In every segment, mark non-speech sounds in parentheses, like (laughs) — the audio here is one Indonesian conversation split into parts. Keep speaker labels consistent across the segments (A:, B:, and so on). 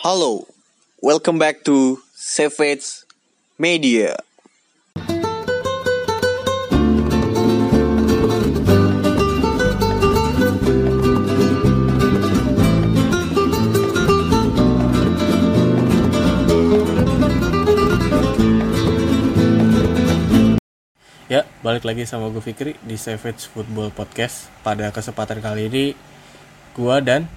A: Halo, welcome back to Savage Media.
B: Ya, balik lagi sama gue Fikri di Savage Football Podcast. Pada kesempatan kali ini, gua dan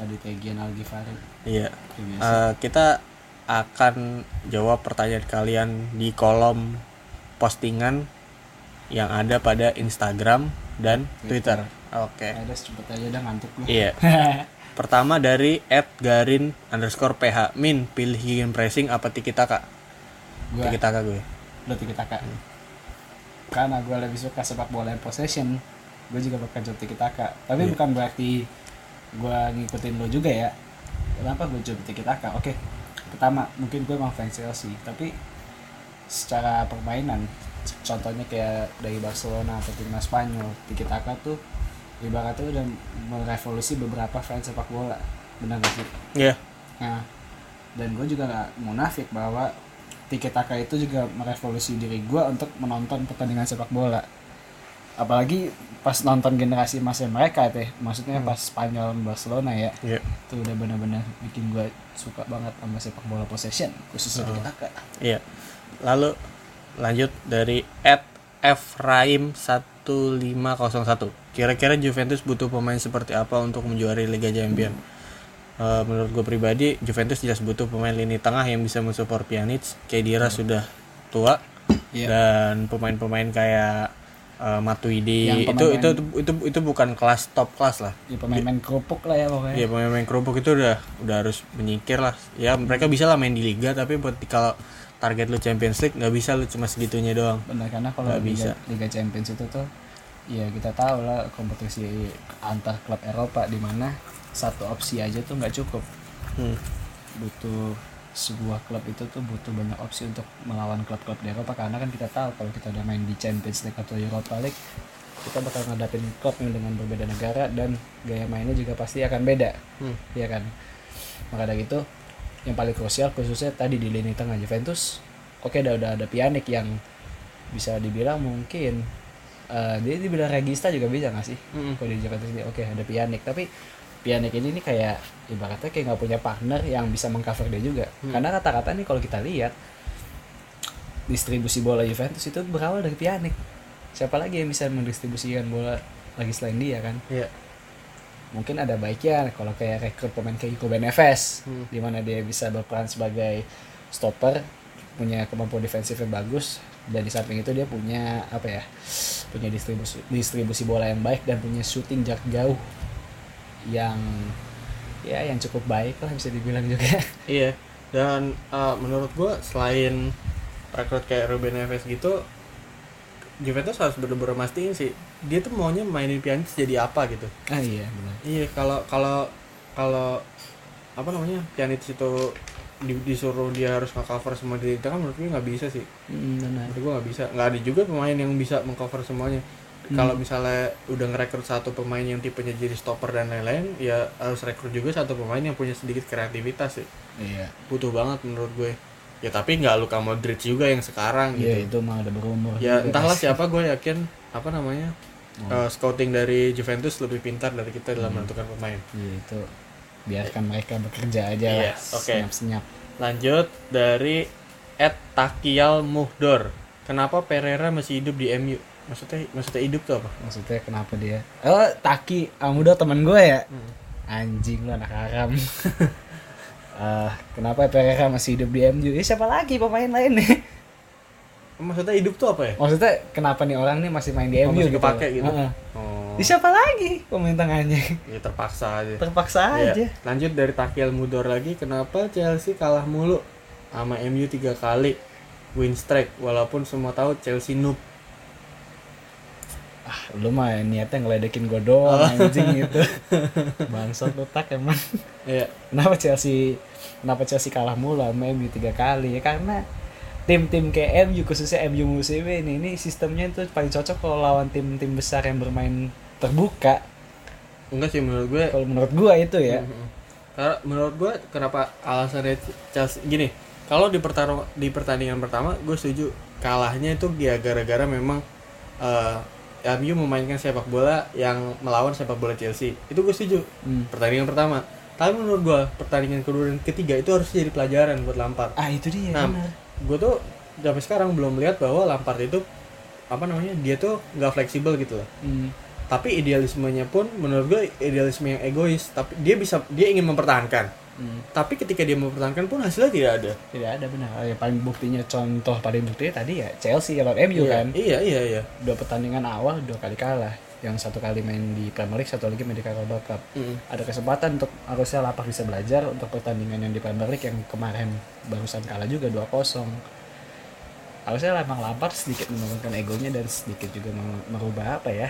C: Raditya Gian Algifari
B: iya, eh, kita akan jawab pertanyaan kalian di kolom postingan yang ada pada Instagram dan Twitter. Oke.
C: ada cepet aja dah ngantuk gue
B: Iya. (laughs) Pertama dari @garin underscore ph min pilihin pressing apa tiki taka?
C: gue
B: Tiki taka gue.
C: berarti kita kak karena gue lebih suka sepak bola yang possession gue juga bakal jawab tiki taka tapi
B: Iya.
C: bukan berarti gue ngikutin lo juga ya kenapa gue jawab tiki taka oke pertama mungkin gue emang fans Chelsea tapi secara permainan contohnya kayak dari Barcelona atau timnas Spanyol tiki taka tuh ibaratnya udah merevolusi beberapa fans sepak bola benar gak sih
B: Iya.
C: Nah, dan gue juga nggak munafik bahwa Tiki Taka itu juga merevolusi diri gue untuk menonton pertandingan sepak bola. Apalagi pas nonton generasi masa mereka teh, maksudnya pas Spanyol Barcelona ya,
B: Iya.
C: itu udah benar-benar bikin gue suka banget sama sepak bola possession, khususnya Tiki Taka.
B: Iya. Lalu lanjut dari at Efraim 1501. Kira-kira Juventus butuh pemain seperti apa untuk menjuari Liga Champions? Eh, menurut gue pribadi, Juventus jelas butuh pemain lini tengah yang bisa mensupport Pjanic. Kedira sudah tua
C: Iya.
B: dan pemain-pemain kayak eh, Matuidi itu, itu
C: pemain-
B: itu itu itu bukan kelas top kelas lah.
C: Ya pemain-pemain kerupuk lah ya pokoknya.
B: Iya pemain-pemain kerupuk itu udah udah harus menyingkir lah. Ya mereka bisa lah main di liga tapi buat kalau target lu Champions League nggak bisa lu cuma segitunya doang.
C: Benar karena kalau Liga,
B: bisa.
C: Liga Champions itu tuh ya kita tahu lah kompetisi antar klub Eropa di mana satu opsi aja tuh nggak cukup.
B: Hmm.
C: butuh sebuah klub itu tuh butuh banyak opsi untuk melawan klub-klub di Eropa. Karena kan kita tahu kalau kita udah main di Champions League atau Europa League kita bakal ngadapin klub yang dengan berbeda negara dan gaya mainnya juga pasti akan beda.
B: Hmm.
C: ya kan? Maka dari itu yang paling krusial khususnya tadi di lini tengah Juventus oke udah udah ada Pjanic yang bisa dibilang mungkin eh, dia dibilang regista juga bisa nggak sih?
B: Mm-mm.
C: kalau di Juventus oke ada Pjanic. Tapi Pjanic ini nih kayak ibaratnya kayak nggak punya partner yang bisa mengcover dia juga. Karena rata-rata nih kalau kita lihat distribusi bola Juventus itu berawal dari Pjanic siapa lagi yang bisa mendistribusikan bola lagi selain dia kan?
B: Iya.
C: mungkin ada baiknya kalau kayak rekrut pemain kayak Ruben Neves
B: Hmm.
C: di mana dia bisa berperan sebagai stopper punya kemampuan defensif yang bagus dan di samping itu dia punya apa ya punya distribusi distribusi bola yang baik dan punya shooting jarak jauh yang ya yang cukup baik lah bisa dibilang juga. (laughs)
B: Iya. Dan eh, menurut gua selain rekrut kayak Ruben Neves gitu, Juventus harus bener-bener mastiin sih dia tuh maunya mainin Pjanic jadi apa gitu.
C: ah iya benar
B: Iya kalau kalau kalau apa namanya Pjanic itu di- disuruh dia harus nge-cover semua di tengah menurut gue nggak bisa sih.
C: Hmm, benar
B: menurut gue nggak bisa. Nggak ada juga pemain yang bisa mengcover semuanya kalau misalnya udah ngerekrut satu pemain yang tipenya jadi stopper dan lain-lain ya harus rekrut juga satu pemain yang punya sedikit kreativitas sih.
C: Iya.
B: Butuh banget menurut gue. Ya tapi nggak Luka Modric juga yang sekarang
C: iya
B: gitu.
C: itu mah udah berumur
B: ya
C: juga
B: entahlah
C: pasti.
B: siapa gue yakin apa namanya eh, scouting dari Juventus lebih pintar dari kita dalam menentukan pemain.
C: Iya itu biarkan mereka bekerja aja
B: Iya,
C: lah
B: oke.
C: senyap senyap
B: Lanjut dari Ed Takial Muhdor. Kenapa Pereira masih hidup di MU? Maksudnya maksudnya hidup tuh apa?
C: maksudnya kenapa dia oh Taki Amudo teman gue ya
B: Hmm.
C: anjing lu anak haram Eh, (laughs) kenapa Pereira masih hidup di MU ya siapa lagi pemain lain nih (laughs)
B: Maksudnya hidup tuh apa ya?
C: maksudnya kenapa nih orang nih masih main di
B: Oh,
C: MU
B: masih
C: gitu
B: kepake gitu?
C: Heeh.
B: Oh,
C: Ya, siapa lagi pemain tengahnya (laughs)
B: ya terpaksa aja.
C: terpaksa
B: Ya,
C: aja
B: Lanjut dari Takial Muhdor lagi. Kenapa Chelsea kalah mulu sama MU tiga kali win streak walaupun semua tahu Chelsea noob.
C: Ah lu mah niatnya ngeledekin gue doang
B: Oh.
C: anjing gitu (laughs) bangsat lu tak emang
B: Iya.
C: kenapa Chelsea kenapa Chelsea kalah mulu sama MU tiga kali ya karena tim-tim kayak MU khususnya MU musim ini ini sistemnya itu paling cocok kalau lawan tim-tim besar yang bermain terbuka
B: Enggak sih menurut gue.
C: kalau menurut gua itu ya.
B: Karena menurut gue kenapa alasannya Chelsea gini, kalau di pertarung di pertandingan pertama gue setuju kalahnya itu ya gara-gara memang eh MU memainkan sepak bola yang melawan sepak bola Chelsea. Itu gue setuju.
C: Hmm.
B: Pertandingan pertama. Tapi menurut gue pertandingan kedua dan ketiga itu harus jadi pelajaran buat Lampard.
C: ah itu dia
B: Nah, gue tuh sampai sekarang belum melihat bahwa Lampard itu apa namanya dia tuh nggak fleksibel gitu loh.
C: Hmm.
B: Tapi idealismenya pun menurut gue idealisme yang egois. Tapi dia bisa dia ingin mempertahankan.
C: Hmm.
B: Tapi ketika dia mempertahankan pun hasilnya tidak ada.
C: tidak ada benar Oh, ya paling buktinya contoh paling buktinya tadi ya Chelsea lawan MU
B: iya,
C: kan
B: Iya iya iya.
C: dua pertandingan awal dua kali kalah yang satu kali main di Premier League satu lagi main di Carabao Cup
B: Mm.
C: ada kesempatan untuk harusnya Lapak bisa belajar untuk pertandingan yang di Premier League yang kemarin barusan kalah juga 2-0 harusnya emang Lampard sedikit menurunkan egonya dan sedikit juga merubah apa ya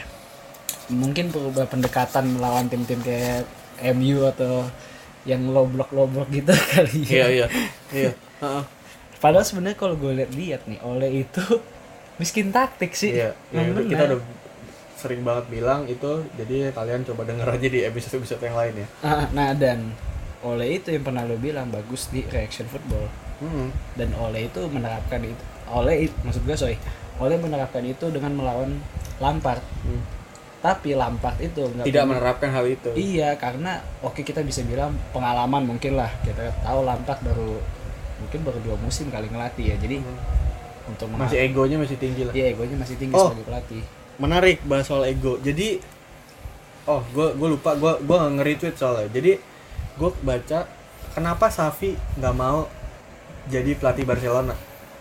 C: mungkin berubah pendekatan melawan tim-tim kayak MU atau yang low block low block gitu (laughs) kali
B: Iya
C: ya
B: iya iya. Heeh.
C: padahal sebenarnya kalau gue lihat-lihat nih oleh itu (laughs) miskin taktik sih
B: Iya, iya, itu kita udah sering banget bilang itu jadi kalian coba denger aja di episode-episode yang lain ya.
C: Ah, nah dan oleh itu yang pernah lo bilang bagus di reaction football
B: Hmm.
C: dan oleh itu menerapkan itu oleh it- maksud gue sorry oleh menerapkan itu dengan melawan Lampard
B: Hmm.
C: Tapi Lampard itu
B: Tidak
C: punya-
B: menerapkan hal itu.
C: iya karena oke kita bisa bilang pengalaman mungkin lah. Kita tahu Lampard baru mungkin baru dua musim kali ngelatih ya. Jadi
B: Hmm.
C: untuk
B: Masih egonya masih tinggi lah.
C: iya egonya masih tinggi
B: Oh.
C: sebagai pelatih.
B: Menarik bahas soal ego. Jadi oh gue gue lupa. Gue gue nggak nge-retweet soalnya. Jadi gue baca kenapa Safi nggak mau jadi pelatih Barcelona?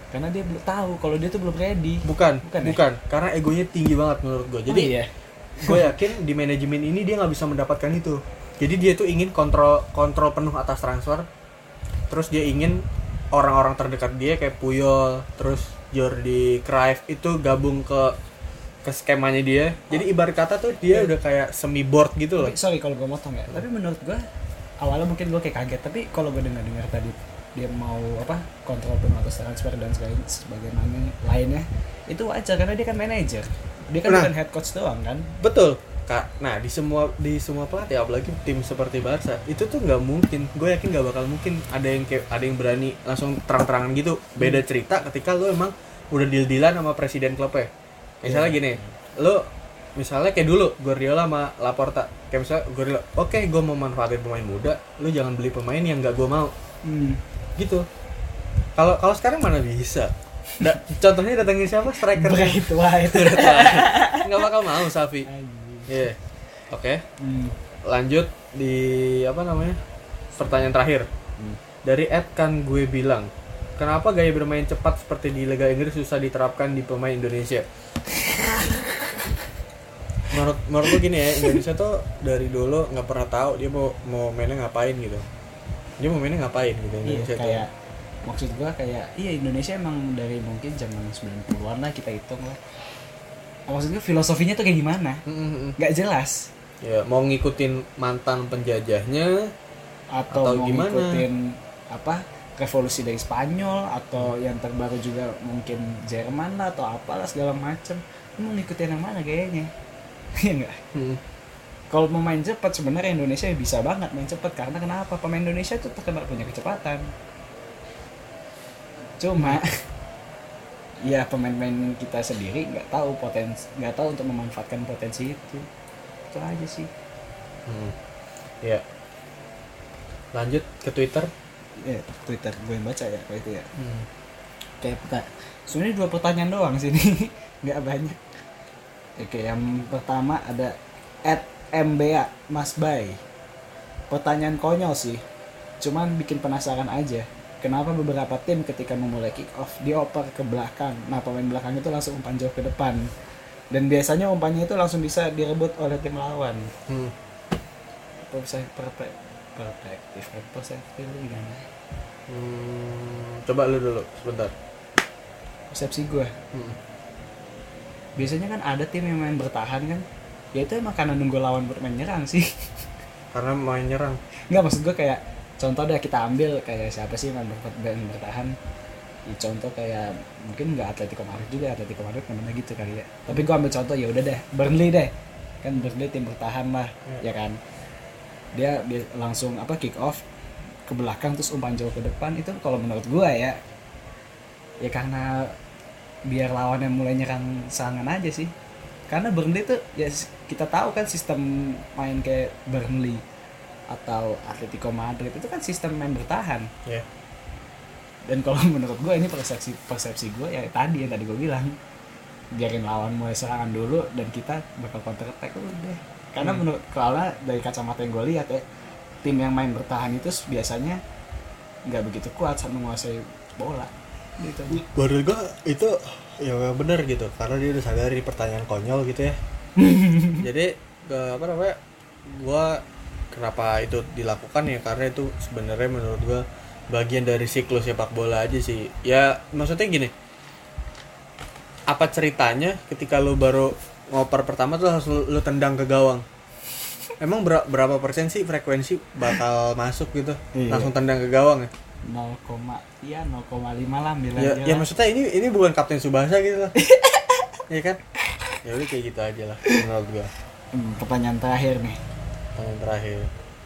C: Karena dia belum tahu kalau dia tuh belum ready.
B: Bukan
C: Bukan
B: bukan,
C: ya?
B: karena egonya tinggi banget menurut gue jadi
C: Oh, iya
B: gue yakin di manajemen ini dia nggak bisa mendapatkan itu. Jadi dia tuh ingin kontrol kontrol penuh atas transfer. Terus dia ingin orang-orang terdekat dia kayak Puyol terus Jordi Cruyff itu gabung ke ke skemanya dia. Jadi ibarat kata tuh dia udah kayak semi board gitu loh.
C: Tapi, sorry kalau gue motong ya. Tapi menurut gue awalnya mungkin gue kayak kaget. Tapi kalau gue dengar dengar tadi dia mau apa kontrol penuh atas transfer dan sebagainya lainnya itu wajar karena dia kan manajer. Dia kan
B: Nah.
C: bukan head coach doang kan?
B: Betul. Kak nah di semua di semua pelatih apalagi tim seperti Barca itu tuh nggak mungkin. Gue yakin nggak bakal mungkin ada yang kayak ada yang berani langsung terang-terangan gitu. Beda cerita ketika lo emang udah deal-dealan sama presiden klubnya misalnya gini lo misalnya kayak dulu Guardiola sama Laporta. Kayak misalnya Guardiola oke gue mau manfaatin pemain muda lo jangan beli pemain yang nggak gue mau.
C: Hmm.
B: Gitu kalau kalau sekarang mana bisa Da- contohnya datangin siapa striker
C: Bright White
B: nggak bakal mau Safi Iya. Oke.
C: Hmm.
B: Lanjut di apa namanya? Pertanyaan terakhir. Dari Ed kan gue bilang, kenapa gaya bermain cepat seperti di Liga Inggris susah diterapkan di pemain Indonesia? menurut menurut gue gini ya, Indonesia tuh dari dulu nggak pernah tahu dia mau mau mainnya ngapain gitu. Dia mau mainnya ngapain gitu
C: iya
B: Indonesia
C: kayak maksud gue kayak iya Indonesia emang dari mungkin zaman 90-an lah kita hitung lah. Maksud gue filosofinya tuh kayak gimana?
B: Mm,
C: nggak jelas.
B: Ya, mau ngikutin mantan penjajahnya
C: atau,
B: Atau
C: mau
B: gimana?
C: ngikutin apa revolusi dari Spanyol atau yang terbaru juga mungkin Jerman lah atau apalah segala macem. Mau ngikutin yang mana kayaknya? (laughs) Iya enggak
B: Mm.
C: Kalau mau main cepat sebenarnya Indonesia bisa banget main cepat. Karena kenapa? Pemain Indonesia tuh terkenal punya kecepatan. Cuma (laughs) ya pemain-pemain kita sendiri nggak tahu potensi nggak tahu untuk memanfaatkan potensi itu. Itu aja sih.
B: Hmm. Ya. Lanjut ke Twitter.
C: ya Twitter. Gue yang baca ya itu ya.
B: Hmm.
C: kayak peta sebenarnya dua pertanyaan doang sini (laughs) nggak banyak. Oke yang pertama ada at MBA Mas Bay. Pertanyaan konyol sih cuman bikin penasaran aja. Kenapa beberapa tim ketika memulai kick off dioper ke belakang? Nah pemain belakang itu langsung umpan jauh ke depan. Dan biasanya umpannya itu langsung bisa direbut oleh tim lawan.
B: Hmm.
C: perspektif perspektif perspektif gimana?
B: Hmm, Coba lu dulu sebentar.
C: persepsi gue
B: Hmm.
C: biasanya kan ada tim yang main bertahan kan ya itu emang karena nunggu lawan buat main nyerang sih.
B: Karena main nyerang.
C: nggak maksud gue kayak contoh deh kita ambil kayak siapa sih yang bertahan. Ya, contoh kayak mungkin nggak Atletico Madrid juga Atletico Madrid namanya gitu kali ya. Tapi gue ambil contoh ya udah deh Burnley deh. Kan Burnley tim bertahan lah ya kan. Dia, dia langsung apa kick off ke belakang terus umpan jauh ke depan. Itu kalau menurut gua ya ya karena biar lawannya mulai nyerang serangan aja sih karena Burnley tuh ya kita tahu kan sistem main kayak Burnley atau Atletico Madrid itu kan sistem main bertahan.
B: Ya.
C: Dan kalau (laughs) menurut gue ini persepsi persepsi gue ya tadi yang tadi gue bilang. Biarin lawan mulai serangan dulu dan kita bakal counter attack udah karena
B: Hmm.
C: menurut kalau dari kacamata yang gue lihat ya tim yang main bertahan itu biasanya nggak begitu kuat saat menguasai bola. Gitu.
B: Menurut gua itu ya benar gitu. Karena dia udah sadari pertanyaan konyol gitu ya. (laughs) Jadi ke- apa namanya gua kenapa itu dilakukan ya? Karena itu sebenarnya menurut gua bagian dari siklus sepak bola aja sih. Ya maksudnya gini. Apa ceritanya ketika lu baru ngoper pertama tuh harus lu, lu tendang ke gawang? Emang ber- berapa persen sih frekuensi bakal masuk gitu?
C: Iya.
B: langsung tendang ke gawang ya
C: 0, ya 0,5 lah bilang
B: ya, ya
C: lah.
B: maksudnya ini ini bukan Kapten Subasa gitu loh (laughs) ya kan? Ya udah kayak gitu aja lah menurut gua.
C: Hmm, pertanyaan terakhir nih.
B: Yang terakhir.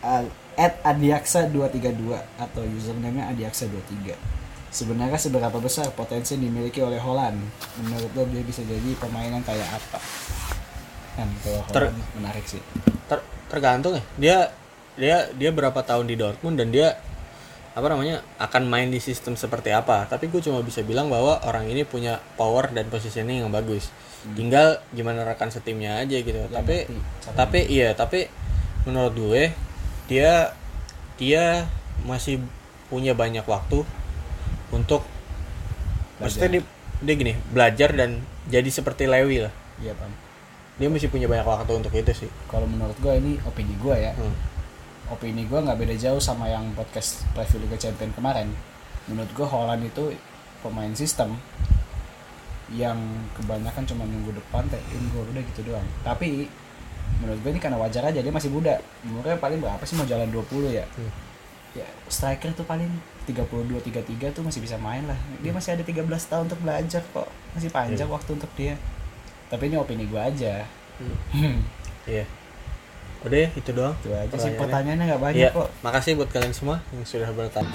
C: Uh, at adiaksa 232 atau username-nya adiaksa23 sebenarnya seberapa besar potensi yang dimiliki oleh Holland? Menurut lo dia bisa jadi pemain yang kayak apa? Kan kalau
B: Ter-
C: Holland menarik sih.
B: Ter- tergantung ya. Dia dia dia berapa tahun di Dortmund dan dia apa namanya akan main di sistem seperti apa. Tapi gue cuma bisa bilang bahwa orang ini punya power dan positioning yang bagus. Tinggal gimana rekan setimnya aja gitu. Tapi
C: ngerti caranya.
B: tapi iya tapi menurut gue dia dia masih punya banyak waktu untuk maksudnya dia, dia gini belajar dan jadi seperti Lewi lah.
C: Iya pam
B: dia masih punya banyak waktu untuk itu sih.
C: Kalau menurut gue ini opini gue ya.
B: Hmm.
C: Opini gue nggak beda jauh sama yang podcast preview Liga Champion kemarin. Menurut gue Holland itu pemain sistem yang kebanyakan cuma minggu depan take in gol udah gitu doang. Tapi menurut gue ini karena wajar aja dia masih muda. Umurnya paling berapa sih mau jalan 20 ya?
B: Hmm.
C: ya striker tuh paling 32 33 tuh masih bisa main lah. Dia masih ada 13 tahun untuk belajar kok. Masih panjang
B: Iya.
C: waktu untuk dia. Tapi ini opini gue aja.
B: Iya. Udah ya, itu doang.
C: itu aja sih
B: Pertanyaannya.
C: pertanyaannya nggak banyak
B: Iya,
C: kok
B: makasih buat kalian semua yang sudah bertanya.